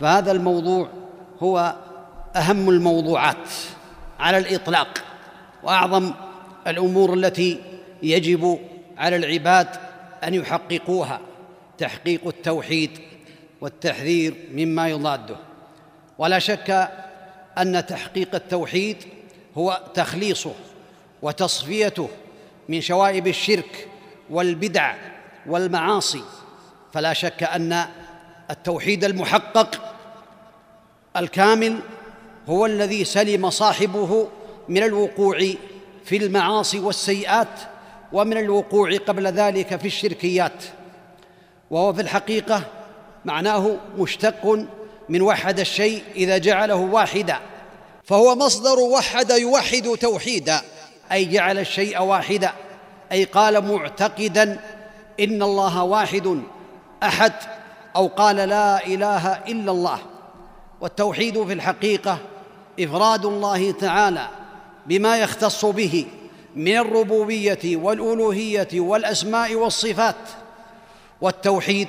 فهذا الموضوع هو أهم الموضوعات على الإطلاق وأعظم الأمور التي يجب على العباد أن يحققوها تحقيق التوحيد والتحذير مما يضاده. ولا شك أن تحقيق التوحيد هو تخليصه وتصفيته من شوائب الشرك والبدع والمعاصي. فلا شك أن التوحيد المحقق الكامل هو الذي سلم صاحبه من الوقوع في المعاصي والسيئات ومن الوقوع قبل ذلك في الشركيات. وهو في الحقيقة معناه مشتق من وحد الشيء إذا جعله واحدا فهو مصدر وحد يوحد توحيدا أي جعل الشيء واحدا أي قال معتقدا إن الله واحد أحد أو قال لا إله إلا الله. والتوحيد في الحقيقة إفراد الله تعالى بما يختص به من الربوبية والألوهية والأسماء والصفات. والتوحيد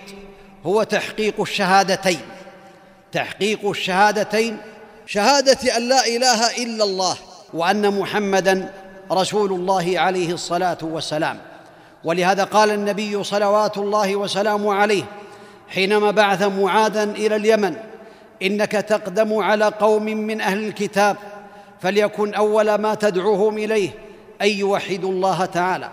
هو تحقيق الشهادتين. تحقيق الشهادتين شهادة أن لا إله إلا الله وأن محمدا رسول الله عليه الصلاة والسلام. ولهذا قال النبي صلوات الله وسلامه عليه حينما بعث معاذا إلى اليمن إنك تقدم على قوم من أهل الكتاب فليكن أول ما تدعوهم إليه أن يوحدوا الله تعالى.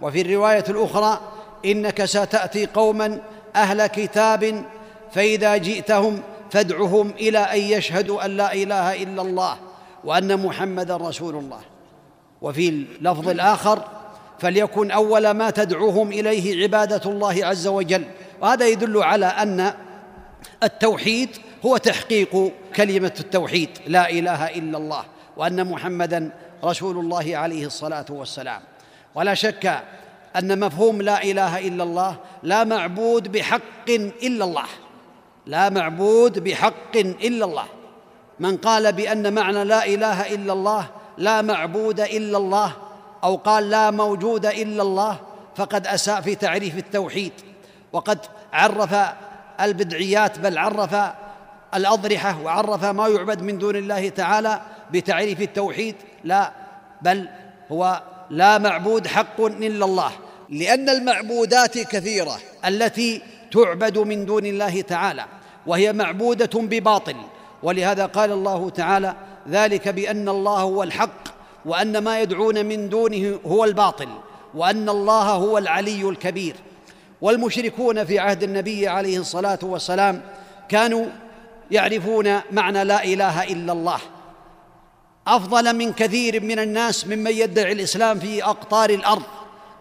وفي الرواية الأخرى إنك ستأتي قوما أهل كتاب فإذا جئتهم فادعهم إلى أن يشهدوا أن لا إله إلا الله وأن محمدا رسول الله. وفي اللفظ الآخر فليكن أول ما تدعوهم إليه عبادة الله عز وجل وهذا يدل على أن التوحيد هو تحقيق كلمة التوحيد لا إله إلا الله وأن محمدا رسول الله عليه الصلاة والسلام. ولا شك أن مفهوم لا إله إلا الله لا معبود بحق إلا الله لا معبود بحق إلا الله. من قال بأن معنى لا إله إلا الله لا معبود إلا الله أو قال لا موجود إلا الله فقد أساء في تعريف التوحيد. وقد عرف البدعيات بل عرف الأضرحة وعرف ما يعبد من دون الله تعالى بتعريف التوحيد. لا بل هو لا معبود حق إلا الله. لأن المعبودات كثيرة التي تعبد من دون الله تعالى وهي معبودة بباطل. ولهذا قال الله تعالى ذلك بأن الله هو الحق وأن ما يدعون من دونه هو الباطل وأن الله هو العلي الكبير. والمشركون في عهد النبي عليه الصلاة والسلام كانوا يعرفون معنى لا إله إلا الله. أفضل من كثير من الناس ممن يدعي الإسلام في أقطار الأرض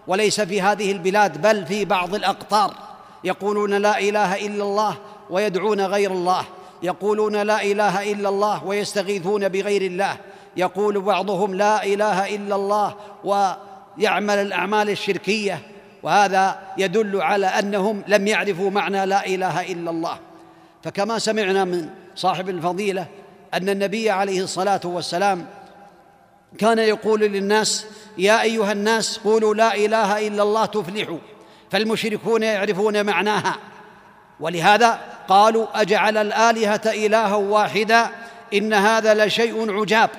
وليس في هذه البلاد بل في بعض الأقطار. يقولون لا إله إلا الله ويدعون غير الله. يقولون لا إله إلا الله ويستغيثون بغير الله. يقول بعضهم لا إله إلا الله ويعمل الأعمال الشركية. وهذا يدل على أنهم لم يعرفوا معنى لا إله إلا الله. فكما سمعنا من صاحب الفضيلة أن النبي عليه الصلاة والسلام كان يقول للناس يا أيها الناس قولوا لا إله إلا الله تفلحوا. فالمشركون يعرفون معناها. ولهذا قالوا أجعل الآلهة إلها واحدا إن هذا لشيء عجاب.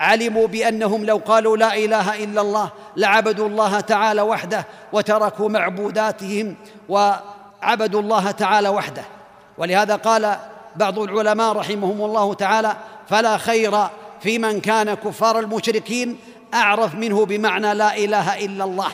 علموا بأنهم لو قالوا لا إله إلا الله لعبدوا الله تعالى وحده وتركوا معبوداتهم وعبدوا الله تعالى وحده. ولهذا قال بعض العلماء رحمهم الله تعالى فلا خير في من كان كفار المشركين أعرف منه بمعنى لا إله إلا الله.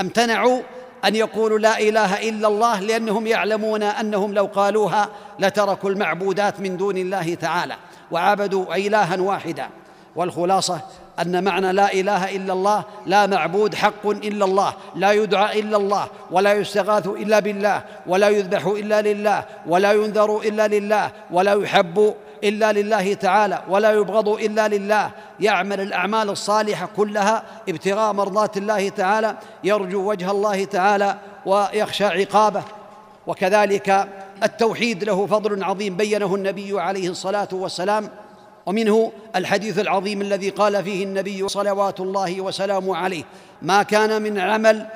امتنعوا أن يقولوا لا إله إلا الله لأنهم يعلمون أنهم لو قالوها لتركوا المعبودات من دون الله تعالى وعبدوا إلها واحدا. والخلاصة أن معنى لا إله إلا الله لا معبود حق إلا الله لا يدعى إلا الله ولا يستغاث إلا بالله ولا يذبح إلا لله ولا ينذر إلا لله ولا يحب إلا لله تعالى ولا يبغض إلا لله. يعمل الأعمال الصالحة كلها ابتغاء مرضات الله تعالى يرجو وجه الله تعالى ويخشى عقابه. وكذلك التوحيد له فضل عظيم بينه النبي عليه الصلاة والسلام. ومنه الحديث العظيم الذي قال فيه النبي صلوات الله وسلامه عليه ما كان من عمل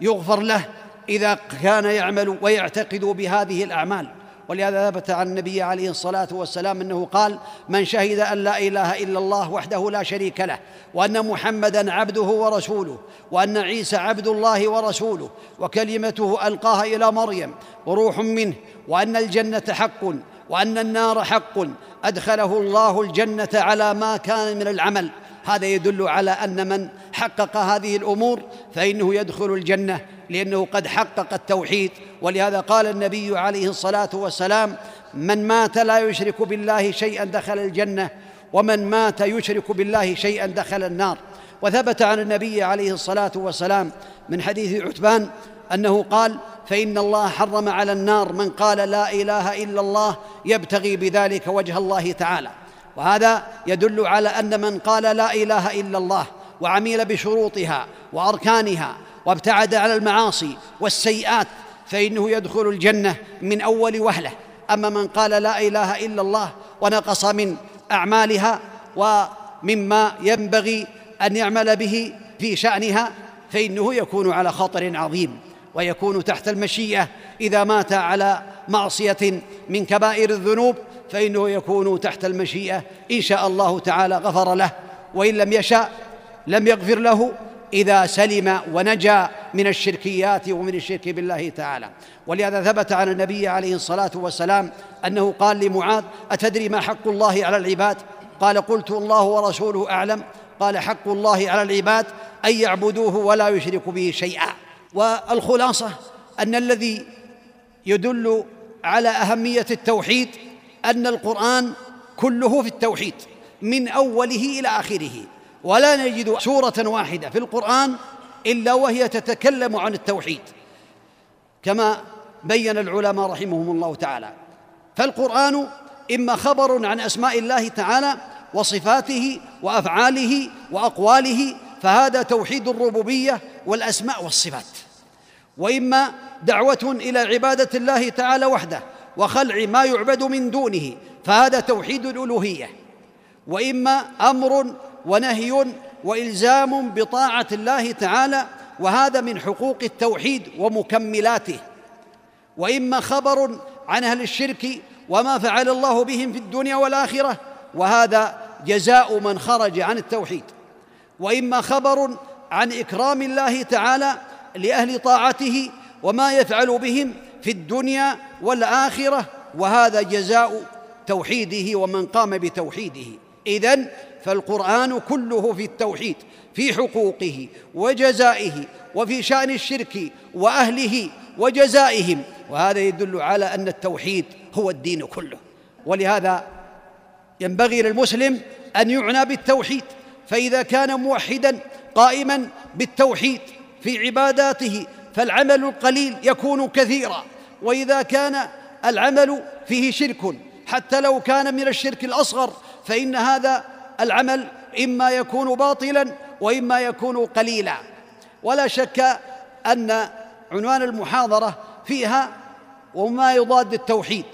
يغفر له إذا كان يعمل ويعتقد بهذه الأعمال. ولهذا ثبت عن النبي عليه الصلاة والسلام أنه قال من شهد أن لا إله إلا الله وحده لا شريك له وأن محمدا عبده ورسوله وأن عيسى عبد الله ورسوله وكلمته ألقاها إلى مريم وروح منه وأن الجنة حق وأن النار حق أدخله الله الجنة على ما كان من العمل. هذا يدل على أن من حقق هذه الأمور فإنه يدخل الجنة لأنه قد حقق التوحيد. ولهذا قال النبي عليه الصلاة والسلام من مات لا يشرك بالله شيئا دخل الجنة ومن مات يشرك بالله شيئا دخل النار. وثبت عن النبي عليه الصلاة والسلام من حديث عتبان أنه قال فإن الله حرم على النار من قال لا إله إلا الله يبتغي بذلك وجه الله تعالى. وهذا يدل على أن من قال لا إله إلا الله وعمل بشروطها وأركانها وابتعد عن المعاصي والسيئات فإنه يدخل الجنة من أول وهلة. أما من قال لا إله إلا الله ونقص من أعمالها ومما ينبغي أن يعمل به في شأنها فإنه يكون على خطر عظيم. ويكون تحت المشيئة. إذا مات على معصية من كبائر الذنوب فإنه يكون تحت المشيئة. إن شاء الله تعالى غفر له وإن لم يشاء لم يغفر له. إذا سلم ونجا من الشركيات ومن الشرك بالله تعالى. ولهذا ثبت عن النبي عليه الصلاة والسلام أنه قال لمعاذ أتدري ما حق الله على العباد؟ قال قلت الله ورسوله أعلم. قال حق الله على العباد أن يعبدوه ولا يشركوا به شيئا. والخلاصة أن الذي يدل على أهمية التوحيد أن القرآن كله في التوحيد من أوله إلى آخره. ولا نجد سورة واحدة في القرآن إلا وهي تتكلم عن التوحيد كما بين العلماء رحمهم الله تعالى. فالقرآن إما خبر عن أسماء الله تعالى وصفاته وأفعاله وأقواله فهذا توحيد الربوبية والأسماء والصفات. وإما دعوة إلى عبادة الله تعالى وحده وخلع ما يعبد من دونه فهذا توحيد الألوهية. وإما أمر ونهي وإلزام بطاعة الله تعالى وهذا من حقوق التوحيد ومكملاته. وإما خبر عن أهل الشرك وما فعل الله بهم في الدنيا والآخرة وهذا جزاء من خرج عن التوحيد. وإما خبر عن إكرام الله تعالى لأهل طاعته وما يفعل بهم في الدنيا والآخرة وهذا جزاء توحيده ومن قام بتوحيده. إذن فالقرآن كله في التوحيد في حقوقه وجزائه وفي شأن الشرك وأهله وجزائهم. وهذا يدل على أن التوحيد هو الدين كله. ولهذا ينبغي للمسلم أن يعنى بالتوحيد فإذا كان موحدا قائما بالتوحيد في عباداته فالعمل القليل يكون كثيرا. وإذا كان العمل فيه شرك حتى لو كان من الشرك الأصغر فإن هذا العمل إما يكون باطلا وإما يكون قليلا. ولا شك أن عنوان المحاضرة فيها وما يضاد التوحيد.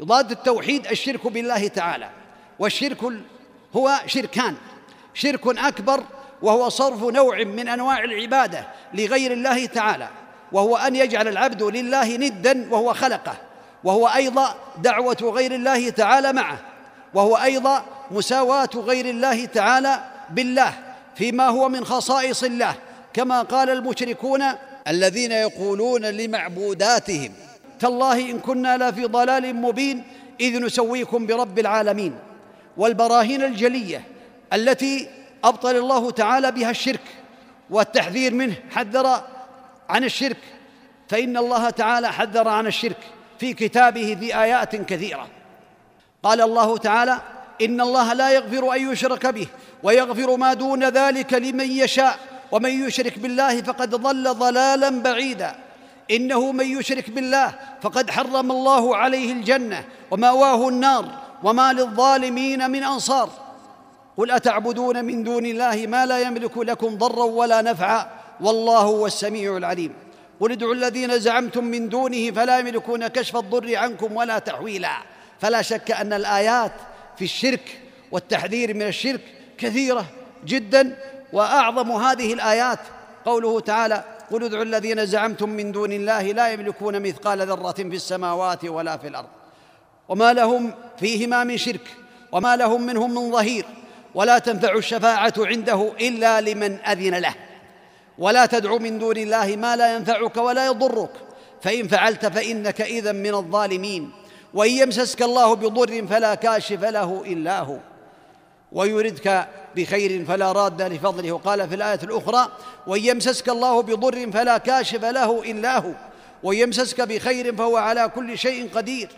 يضاد التوحيد الشرك بالله تعالى. والشرك هو شركان. شرك أكبر وهو صرف نوع من أنواع العبادة لغير الله تعالى وهو أن يجعل العبد لله ندا وهو خلقه وهو أيضا دعوة غير الله تعالى معه وهو أيضا مساواة غير الله تعالى بالله فيما هو من خصائص الله كما قال المشركون الذين يقولون لمعبوداتهم تالله إن كنا لفي ضلال مبين إذ نسويكم برب العالمين. والبراهين الجلية التي أبطل الله تعالى بها الشرك والتحذير منه. حذر عن الشرك. فإن الله تعالى حذر عن الشرك في كتابه في آيات كثيرة. قال الله تعالى إن الله لا يغفر أن يشرك به ويغفر ما دون ذلك لمن يشاء. ومن يشرك بالله فقد ضل ضلالا بعيدا. إنه من يشرك بالله فقد حرم الله عليه الجنة ومأواه النار وما للظالمين من أنصار. قل أتعبدون من دون الله ما لا يملك لكم ضرا ولا نفعا والله هو السميع العليم. قل ادعوا الذين زعمتم من دونه فلا يملكون كشف الضر عنكم ولا تحويلا. فلا شك أن الآيات في الشرك والتحذير من الشرك كثيرة جدا وأعظم هذه الآيات قوله تعالى قل ادعوا الذين زعمتم من دون الله لا يملكون مثقال ذرة في السماوات ولا في الأرض. وما لهم فيهما من شرك وما لهم منهم من ظهير. ولا تنفع الشفاعة عنده إلا لمن أذن له. ولا تدع من دون الله ما لا ينفعك ولا يضرك. فإن فعلت فإنك إذا من الظالمين. وإن يمسسك الله بضر فلا كاشف له إلا هو. ويردك بخير فلا راد لفضله. وقال في الآية الأخرى وإن يمسسك الله بضر فلا كاشف له إلا هو. وإن يمسسك بخير فهو على كل شيء قدير.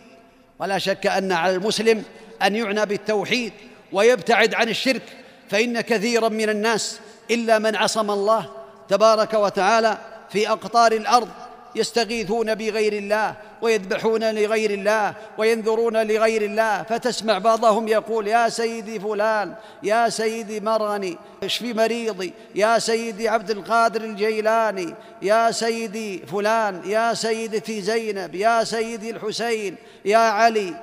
ولا شك أن على المسلم أن يعنى بالتوحيد ويبتعد عن الشرك فإن كثيرا من الناس إلا من عصم الله تبارك وتعالى في أقطار الأرض يستغيثون بغير الله ويذبحون لغير الله وينذرون لغير الله فتسمع بعضهم يقول يا سيدي فلان يا سيدي مرغني اشفي مريضي؟ يا سيدي عبد القادر الجيلاني يا سيدي فلان يا سيدتي زينب يا سيدي الحسين يا علي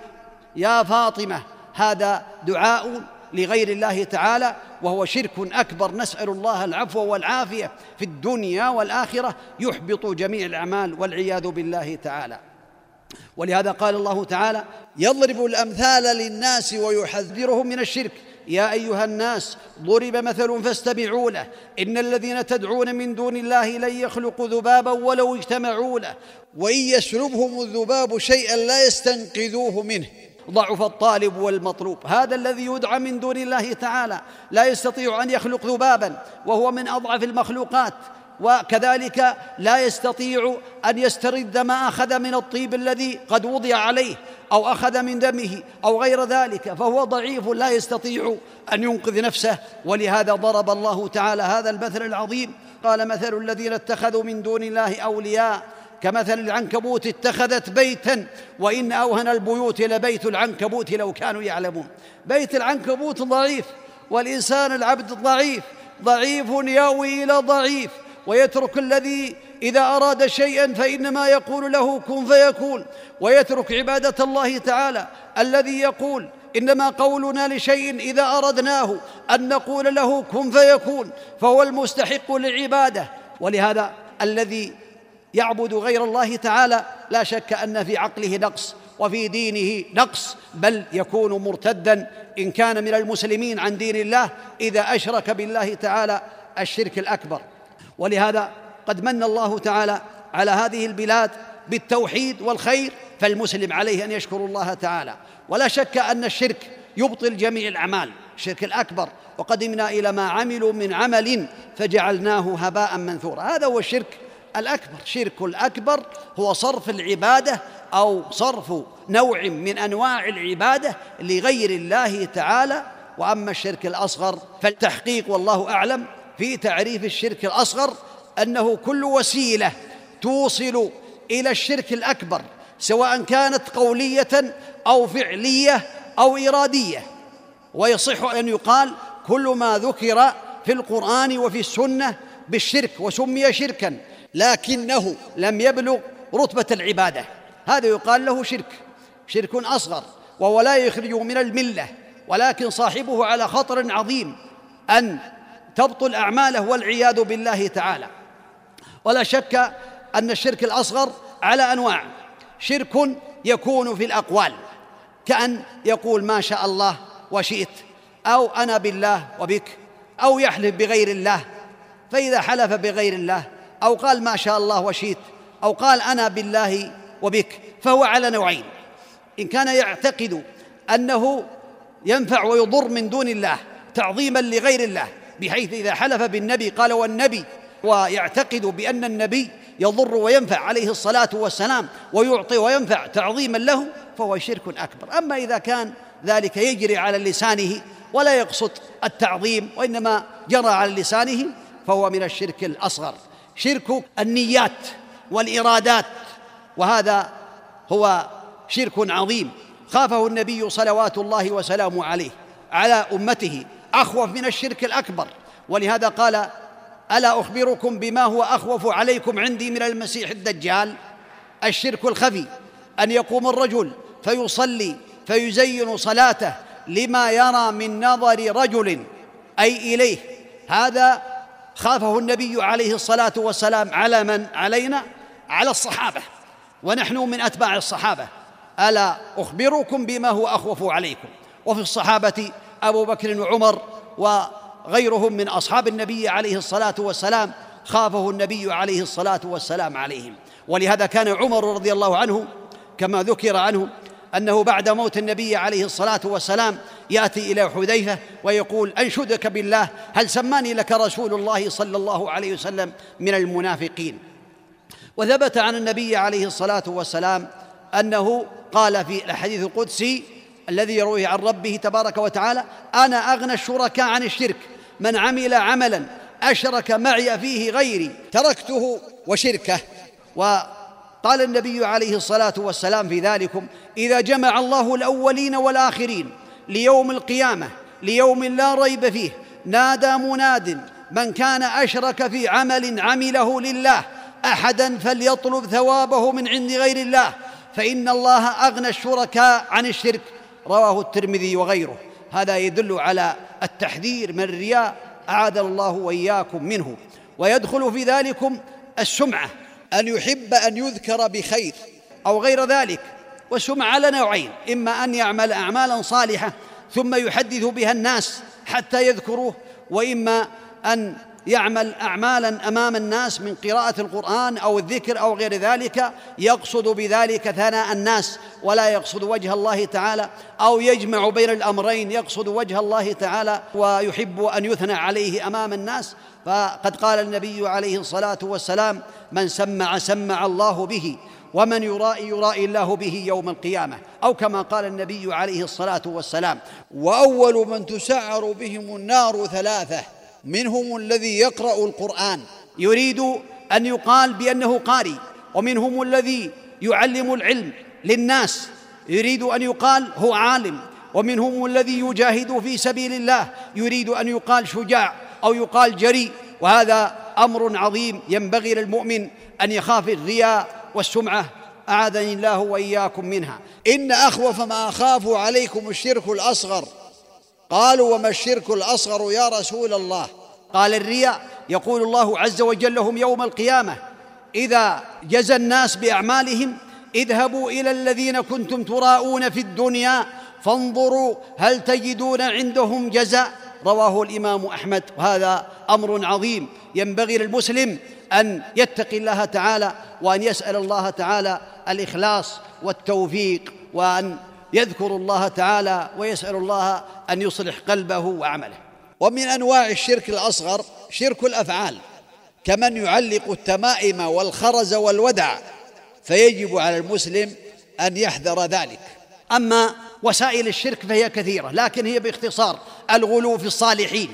يا فاطمة. هذا دعاء لغير الله تعالى وهو شرك أكبر. نسأل الله العفو والعافية في الدنيا والآخرة. يحبط جميع الأعمال والعياذ بالله تعالى. ولهذا قال الله تعالى يضرب الأمثال للناس ويحذرهم من الشرك. يا أيها الناس ضرب مثل فاستمعوا له. إن الذين تدعون من دون الله لن يخلقوا ذبابا ولو اجتمعوا له. وإن يسلبهم الذباب شيئا لا يستنقذوه منه. ضعف الطالب والمطلوب. هذا الذي يدعى من دون الله تعالى. لا يستطيع أن يخلق ذبابا وهو من أضعف المخلوقات. وكذلك لا يستطيع أن يسترد ما أخذ من الطيب الذي قد وضع عليه أو أخذ من دمه أو غير ذلك. فهو ضعيف لا يستطيع أن ينقذ نفسه. ولهذا ضرب الله تعالى هذا المثل العظيم. قال مثل الذين اتخذوا من دون الله أولياء. كمثل العنكبوت اتخذت بيتا وإن أوهن البيوت لبيت العنكبوت لو كانوا يعلمون. بيت العنكبوت ضعيف والإنسان العبد ضعيف ضعيف ياوي إلى ضعيف ويترك الذي إذا أراد شيئا فإنما يقول له كن فيكون. ويترك عبادة الله تعالى الذي يقول إنما قولنا لشيء إذا أردناه أن نقول له كن فيكون فهو المستحق للعبادة. ولهذا الذي يعبد غير الله تعالى لا شك أن في عقله نقص وفي دينه نقص بل يكون مرتدا إن كان من المسلمين عن دين الله إذا أشرك بالله تعالى الشرك الأكبر. ولهذا قد من الله تعالى على هذه البلاد بالتوحيد والخير فالمسلم عليه أن يشكر الله تعالى. ولا شك أن الشرك يبطل جميع الأعمال الشرك الأكبر. وقدمنا إلى ما عملوا من عمل فجعلناه هباء منثورا. هذا هو الشرك الأكبر. شرك الأكبر هو صرف العبادة أو صرف نوع من أنواع العبادة لغير الله تعالى. وأما الشرك الأصغر فالتحقيق والله أعلم في تعريف الشرك الأصغر أنه كل وسيلة توصل إلى الشرك الأكبر سواء كانت قولية أو فعلية أو إرادية. ويصح أن يقال كل ما ذكر في القرآن وفي السنة بالشرك وسمي شركا. لكنه لم يبلغ رتبة العبادة. هذا يقال له شرك شرك أصغر وهو لا يخرجه من الملة ولكن صاحبه على خطر عظيم أن تبطل أعماله والعياذ بالله تعالى. ولا شك أن الشرك الأصغر على أنواع. شرك يكون في الأقوال كأن يقول ما شاء الله وشئت أو أنا بالله وبك أو يحلف بغير الله. فإذا حلف بغير الله أو قال ما شاء الله وشئت أو قال أنا بالله وبك فهو على نوعين. إن كان يعتقد أنه ينفع ويضر من دون الله تعظيما لغير الله بحيث إذا حلف بالنبي قال والنبي ويعتقد بأن النبي يضر وينفع عليه الصلاة والسلام ويعطي وينفع تعظيما له فهو شرك أكبر. أما إذا كان ذلك يجري على لسانه ولا يقصد التعظيم وإنما جرى على لسانه فهو من الشرك الأصغر. شرك النيات والإرادات وهذا هو شرك عظيم. خافه النبي صلوات الله وسلامه عليه على أمته أخوف من الشرك الأكبر. ولهذا قال ألا أخبركم بما هو أخوف عليكم عندي من المسيح الدجال؟ الشرك الخفي أن يقوم الرجل فيصلي فيزين صلاته لما يرى من نظر رجل أي إليه. هذا خافه النبي عليه الصلاة والسلام على من؟ علينا؟ على الصحابة. ونحن من أتباع الصحابة. ألا أخبركم بما هو أخوف عليكم؟ وفي الصحابة أبو بكر وعمر وغيرهم من أصحاب النبي عليه الصلاة والسلام خافه النبي عليه الصلاة والسلام عليهم. ولهذا كان عمر رضي الله عنه كما ذكر عنه أنه بعد موت النبي عليه الصلاة والسلام يأتي إلى حذيفة ويقول أنشدك بالله هل سماني لك رسول الله صلى الله عليه وسلم من المنافقين؟ وثبت عن النبي عليه الصلاة والسلام أنه قال في الحديث القدسي الذي يرويه عن ربه تبارك وتعالى أنا أغنى الشركاء عن الشرك من عمل عملا أشرك معي فيه غيري تركته وشركه. وقال النبي عليه الصلاة والسلام في ذلكم إذا جمع الله الأولين والآخرين ليوم القيامة ليوم لا ريب فيه نادى مناد من كان أشرك في عمل عمله لله أحدا فليطلب ثوابه من عند غير الله فإن الله أغنى الشركاء عن الشرك. رواه الترمذي وغيره. هذا يدل على التحذير من الرياء أعاذنا الله وإياكم منه. ويدخل في ذلكم السمعة. أن يحب أن يذكر بخير أو غير ذلك. والسمعه على نوعين. إما أن يعمل اعمالا صالحة ثم يحدث بها الناس حتى يذكروه وإما أن يعمل اعمالا أمام الناس من قراءة القرآن أو الذكر أو غير ذلك يقصد بذلك ثناء الناس ولا يقصد وجه الله تعالى أو يجمع بين الأمرين يقصد وجه الله تعالى ويحب أن يثنى عليه أمام الناس. فقد قال النبي عليه الصلاة والسلام من سمع سمع الله به ومن يرائي يرائي الله به يوم القيامة. أو كما قال النبي عليه الصلاة والسلام وأول من تسعر بهم النار ثلاثة. منهم الذي يقرأ القرآن. يريد أن يقال بأنه قارئ ومنهم الذي يعلم العلم للناس. يريد أن يقال هو عالم ومنهم الذي يجاهد في سبيل الله. يريد أن يقال شجاع أو يقال جريء. وهذا أمر عظيم ينبغي للمؤمن أن يخاف الرياء والسمعة. أعاذني الله وإياكم منها. إن أخوف ما أخاف عليكم الشرك الأصغر. قالوا وما الشرك الأصغر يا رسول الله؟ قال الرياء يقول الله عز وجل لهم يوم القيامة إذا جزى الناس بأعمالهم اذهبوا إلى الذين كنتم تراءون في الدنيا فانظروا هل تجدون عندهم جزاء؟ رواه الإمام أحمد وهذا أمر عظيم ينبغي للمسلم أن يتقي الله تعالى وأن يسأل الله تعالى الإخلاص والتوفيق وأن يذكر الله تعالى ويسأل الله أن يصلح قلبه وعمله. ومن أنواع الشرك الأصغر شرك الأفعال كمن يعلق التمائم والخرز والودع فيجب على المسلم أن يحذر ذلك. أما وسائل الشرك فهي كثيرة لكن هي باختصار الغلو في الصالحين.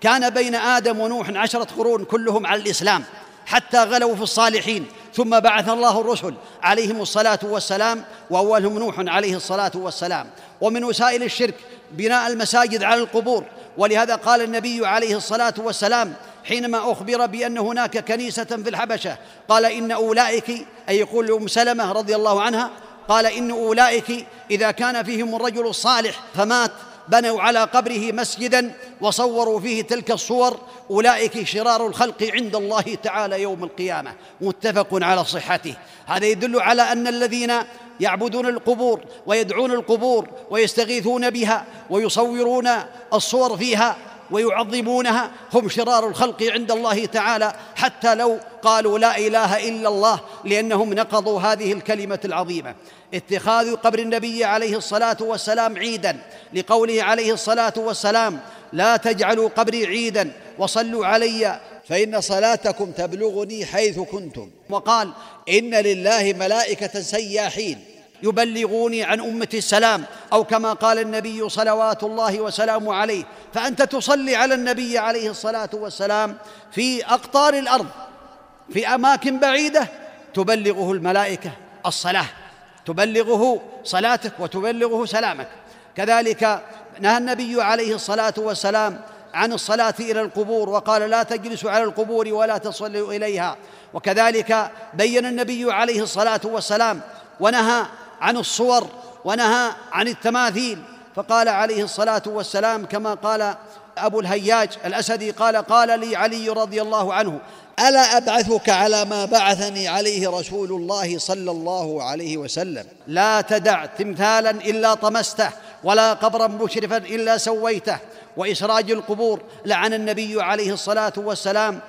كان بين آدم ونوح عشرة قرون كلهم على الإسلام حتى غلوا في الصالحين. ثم بعث الله الرسل عليهم الصلاة والسلام وأولهم نوح عليه الصلاة والسلام. ومن وسائل الشرك بناء المساجد على القبور. ولهذا قال النبي عليه الصلاة والسلام حينما أخبر بأن هناك كنيسة في الحبشة قال إن أولئك أي يقول لام سلمة رضي الله عنها قال إن أولئك إذا كان فيهم الرجل الصالح فمات بنوا على قبره مسجدا وصوروا فيه تلك الصور أولئك شرار الخلق عند الله تعالى يوم القيامة متفق على صحته. هذا يدل على أن الذين يعبدون القبور ويدعون القبور ويستغيثون بها ويصورون الصور فيها ويعظمونها هم شرار الخلق عند الله تعالى حتى لو قالوا لا إله إلا الله لأنهم نقضوا هذه الكلمة العظيمة. اتخاذ قبر النبي عليه الصلاة والسلام عيدا لقوله عليه الصلاة والسلام لا تجعلوا قبري عيدا وصلوا علي فإن صلاتكم تبلغني حيث كنتم. وقال إن لله ملائكة سياحين. يبلغوني عن أمتي السلام أو كما قال النبي صلوات الله وسلامه عليه فأنت تصلي على النبي عليه الصلاة والسلام في أقطار الأرض في أماكن بعيدة تبلغه الملائكة الصلاة تبلغه صلاتك وتبلغه سلامك. كذلك نهى النبي عليه الصلاة والسلام عن الصلاة إلى القبور وقال لا تجلسوا على القبور ولا تصلوا إليها. وكذلك بين النبي عليه الصلاة والسلام ونهى عن الصور ونهى عن التماثيل. فقال عليه الصلاة والسلام كما قال أبو الهياج الأسدي قال قال لي علي رضي الله عنه ألا أبعثك على ما بعثني عليه رسول الله صلى الله عليه وسلم؟ لا تدع تمثالا إلا طمسته ولا قبرا مشرفا إلا سويته. وإسراج القبور لعن النبي عليه الصلاة والسلام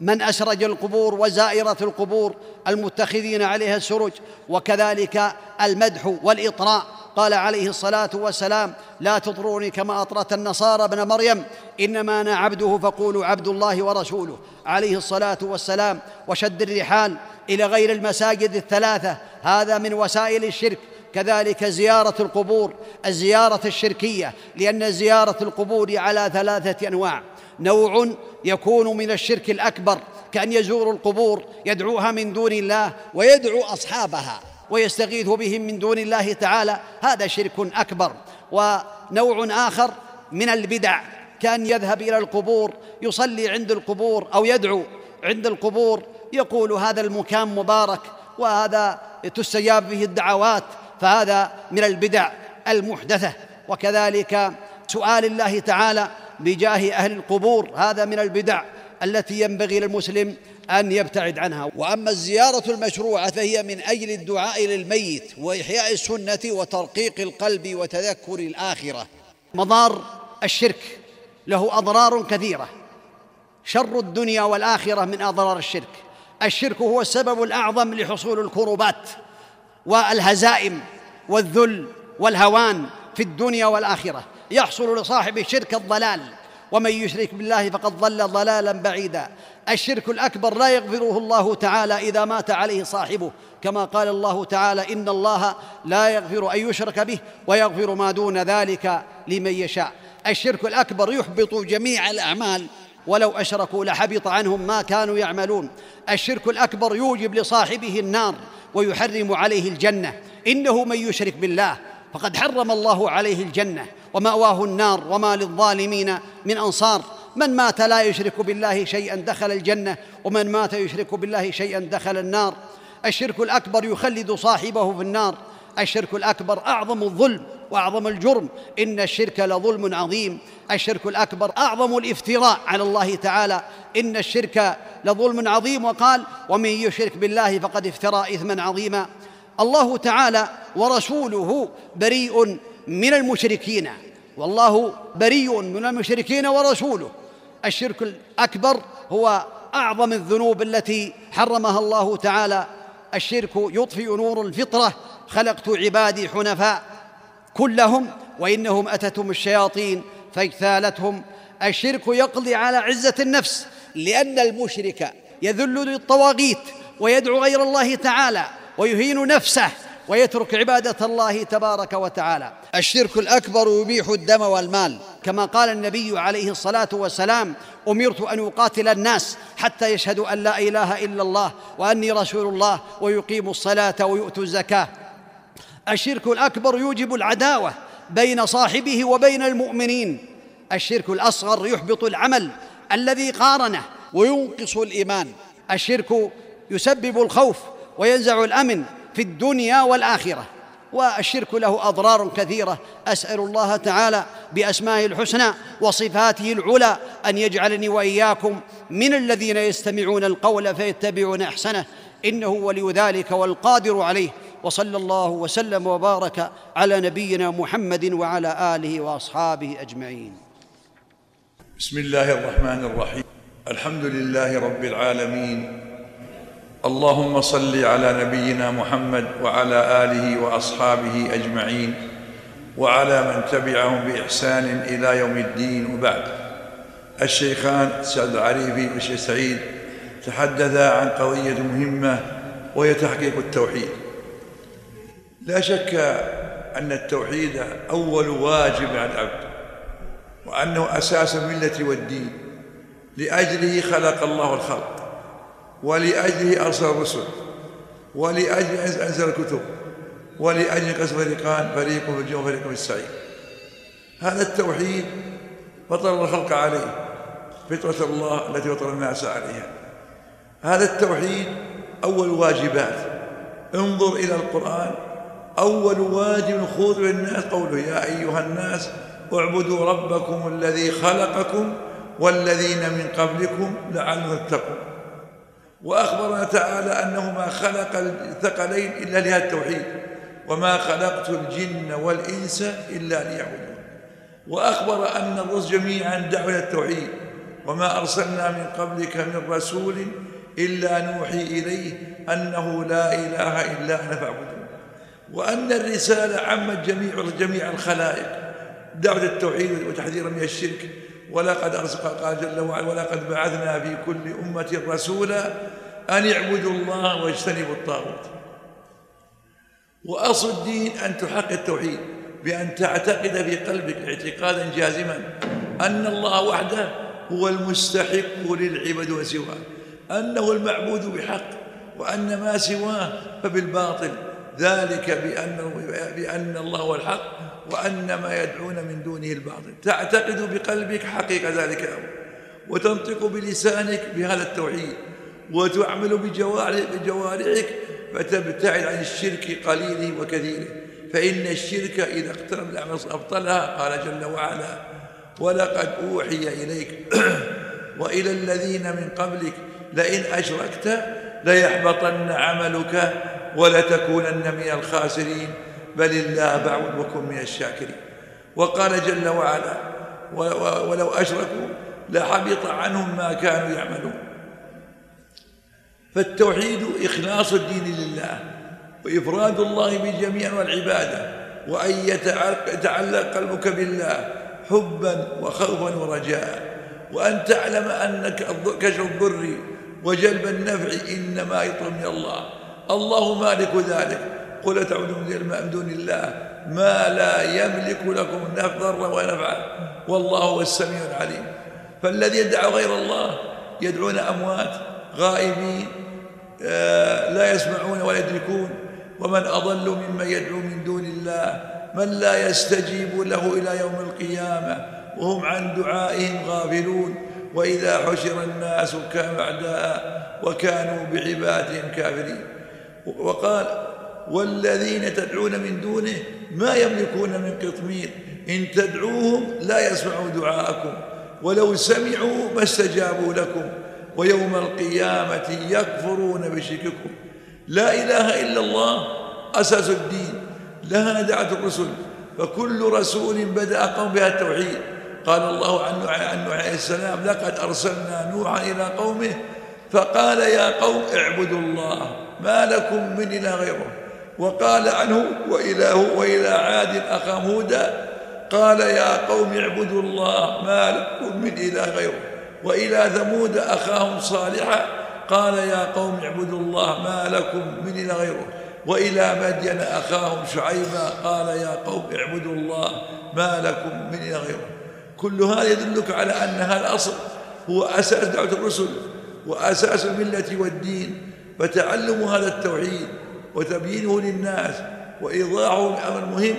من أسرج القبور وزائرة القبور المتخذين عليها السرج وكذلك المدح والإطراء. قال عليه الصلاة والسلام لا تطروني كما أطرت النصارى ابن مريم إنما أنا عبده فقولوا عبد الله ورسوله. عليه الصلاة والسلام وشد الرحال إلى غير المساجد الثلاثة هذا من وسائل الشرك كذلك زيارة القبور الزيارة الشركية لأن زيارة القبور على ثلاثة أنواع نوع يكون من الشرك الأكبر كأن يزور القبور يدعوها من دون الله ويدعو أصحابها ويستغيث بهم من دون الله تعالى هذا شرك أكبر. ونوع آخر من البدع كأن يذهب إلى القبور يصلي عند القبور أو يدعو عند القبور يقول هذا المكان مبارك وهذا تستجاب به الدعوات فهذا من البدع المحدثة. وكذلك سؤال الله تعالى بجاه أهل القبور. هذا من البدع التي ينبغي للمسلم أن يبتعد عنها. وأما الزيارة المشروعة فهي من أجل الدعاء للميت وإحياء السنة وترقيق القلب وتذكر الآخرة. مضار الشرك له أضرار كثيرة. شر الدنيا والآخرة من أضرار الشرك. الشرك هو السبب الأعظم لحصول الكربات والهزائم والذل والهوان في الدنيا والآخرة. يحصل لصاحب الشرك الضلال ومن يشرك بالله فقد ضل ضلالا بعيدا. الشرك الأكبر لا يغفره الله تعالى إذا مات عليه صاحبه. كما قال الله تعالى إن الله لا يغفر أن يشرك به ويغفر ما دون ذلك لمن يشاء. الشرك الأكبر يحبط جميع الأعمال. ولو أشركوا لحبط عنهم ما كانوا يعملون. الشرك الأكبر يوجب لصاحبه النار ويحرم عليه الجنة. إنه من يشرك بالله فقد حرم الله عليه الجنة. ومأواه النار وما للظالمين من أنصار. من مات لا يشرك بالله شيئا دخل الجنة ومن مات يشرك بالله شيئا دخل النار. الشرك الأكبر يخلد صاحبه في النار. الشرك الأكبر أعظم الظلم وأعظم الجرم. إن الشرك لظلم عظيم. الشرك الأكبر أعظم الافتراء على الله تعالى. إن الشرك لظلم عظيم وقال ومن يشرك بالله فقد افترى اثما عظيما. الله تعالى ورسوله بريء من المشركين. والله بريء من المشركين ورسوله. الشرك الأكبر هو أعظم الذنوب التي حرمها الله تعالى. الشرك يطفئ نور الفطرة. خلقت عبادي حنفاء كلهم وإنهم أتتهم الشياطين فاجتالتهم الشرك يقضي على عزة النفس لأن المشرك يذل للطواغيت ويدعو غير الله تعالى ويهين نفسه. ويترك عبادة الله تبارك وتعالى. الشرك الأكبر يبيح الدم والمال. كما قال النبي عليه الصلاة والسلام أمرت أن أقاتل الناس حتى يشهدوا أن لا إله إلا الله وأني رسول الله ويقيموا الصلاة ويؤتوا الزكاة. الشرك الأكبر يوجب العداوة بين صاحبه وبين المؤمنين. الشرك الأصغر يحبط العمل الذي قارنه وينقص الإيمان. الشرك يسبب الخوف وينزع الأمن في الدنيا والآخرة والشرك له أضرار كثيرة. أسأل الله تعالى بأسمائه الحسنى وصفاته العلى أن يجعلني وإياكم من الذين يستمعون القول فيتبعون أحسنه. إنه ولي ذلك والقادر عليه. وصلى الله وسلم وبارك على نبينا محمد وعلى آله وأصحابه أجمعين. بسم الله الرحمن الرحيم. الحمد لله رب العالمين. اللهم صل على نبينا محمد وعلى آله وأصحابه أجمعين وعلى من تبعهم بإحسان إلى يوم الدين وبعد. الشيخان سعد العريفي والشيخ سعيد تحدثا عن قضية مهمة وهي تحقيق التوحيد. لا شك أن التوحيد أول واجب على العبد وأنه أساس الملة والدين. لأجله خلق الله الخلق. ولأجله أرسل الرسل ولأجله أنزل الكتب ولأجل قسم فريقان فريق في الجنة وفريق في السعير هذا التوحيد فطر الخلق عليه فطرة الله التي فطر الناس عليها. هذا التوحيد أول واجبات. انظر إلى القرآن أول واجب خذ للناس قوله يا أيها الناس اعبدوا ربكم الذي خلقكم والذين من قبلكم لعلهم تتقون. وأخبرنا تعالى أنه ما خلق الثقلين إلا لهذا التوحيد وما خلقت الجن والإنس إلا ليعبدون. وأخبر أن الرسل جميعا إلى التوحيد وما أرسلنا من قبلك من رسول إلا نوحي إليه أنه لا إله إلا أنا فاعبدون. وأن الرسالة عمت جميع جميع الخلائق دعوة التوحيد وتحذيرا من الشرك ولقد أرسل قال جل وعلا ولقد بعثنا في كل أمة رسولا أن اعبدوا الله واجتنبوا الطاغوت. وأصل الدين أن تحقق التوحيد بأن تعتقد في قلبك اعتقادا جازما أن الله وحده هو المستحق للعباد وسواه أنه المعبود بحق وأن ما سواه فبالباطل ذلك بأن, بأن الله هو الحق وأن ما يدعون من دونه الباطل تعتقد بقلبك حقيقة ذلك الأمر وتنطق بلسانك بهذا التوحيد وتعمل بجوارحك فتبتعد عن الشرك قليله وكثيره. فإن الشرك إذا اقترب الأعمال أبطلها قال جل وعلا ولقد أوحي إليك وإلى الذين من قبلك لئن أشركت ليحبطن عملك ولتكونن من الخاسرين. بل الله بعد وكن من الشاكرين. وقال جل وعلا ولو أشركوا لحبط عنهم ما كانوا يعملون. فالتوحيد إخلاص الدين لله وإفراد الله بجميع والعبادة وأن يتعلق قلبك بالله حبا وخوفا ورجاء. وأن تعلم أنك كشف الضر وجلب النفع إنما يطلب من الله. الله مالك ذلك. قل تعبدون من دون الله ما لا يملك لكم ضرا ونفعا والله هو السميع العليم. فالذي يدعو غير الله يدعون أموات غائبين آه، لا يسمعون ولا يدركون. ومن أضل ممن يدعو من دون الله من لا يستجيب له إلى يوم القيامة. وهم عن دعائهم غافلون. وإذا حشر الناس كانوا أعداء وكانوا بعبادهم كافرين. وقال والذين تدعون من دونه ما يملكون من قطمير إن تدعوهم لا يسمعوا دعاءكم ولو سمعوا ما استجابوا لكم. ويوم القيامة يكفرون بشرككم. لا إله إلا الله أساس الدين. لها دعت الرسل. فكل رسول بدأ قوم بها التوحيد. قال الله عن نوح عليه السلام لقد أرسلنا نوحا إلى قومه فقال يا قوم اعبدوا الله ما لكم من إله غيره. وقال عنه وإله وإلى عاد أخاهم هودا قال يا قوم اعبدوا الله ما لكم من إله غيره وإلى ثمود أخاهم صالحا قال يا قوم اعبدوا الله ما لكم من إله غيره وإلى مدين أخاهم شعيبا قال يا قوم اعبدوا الله ما لكم من إله غيره. كل هذا يدلك على أن هذا الأصل هو أساس دعوة الرسل وأساس الملة والدين فتعلم هذا التوحيد. وتبيينه للناس وإيضاحه أمر مهم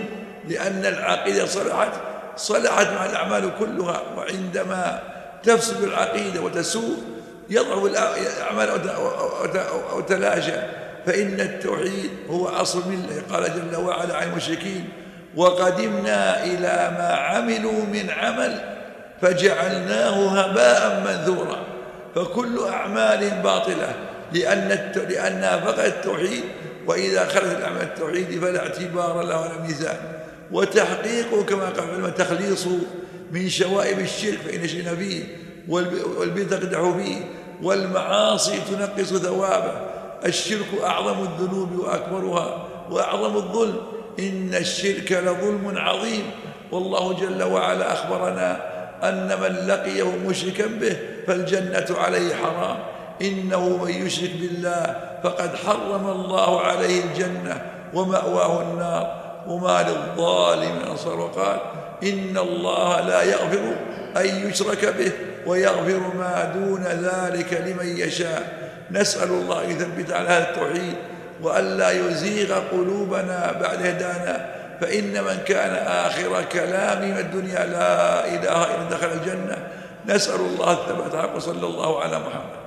لأن العقيدة صلحت صلحت مع الأعمال كلها وعندما تفسد العقيدة وتسوء يضعف الأعمال أو تلاشى فإن التوحيد هو أصل ملة. قال جل وعلا عن المشركين وقدمنا إلى ما عملوا من عمل فجعلناه هباء منثورا. فكل أعمال باطلة لأن لأنها فقط التوحيد وإذا خرجت الأعمال التوحيد فلا اعتبار له ولا ميزان. وتحقيقه كما قال تخليص من شوائب الشرك فإن شئنا فيه والبدع تقدح فيه والمعاصي تنقص ثوابه. الشرك أعظم الذنوب وأكبرها وأعظم الظلم. إن الشرك لظلم عظيم. والله جل وعلا أخبرنا أن من لقيه مشركا به فالجنة عليه حرام. إنه من يشرك بالله فقد حرم الله عليه الجنة ومأواه النار. وما للظالم من أنصار. وقال إن الله لا يغفر أن يشرك به ويغفر ما دون ذلك لمن يشاء. نسأل الله أن يثبت على هذا التوحيد وألا يزيغ قلوبنا بعد هدانا. فإن من كان آخر كلامه من الدنيا لا إله إلا دخل الجنة. نسأل الله الثبات وصلى الله على محمد.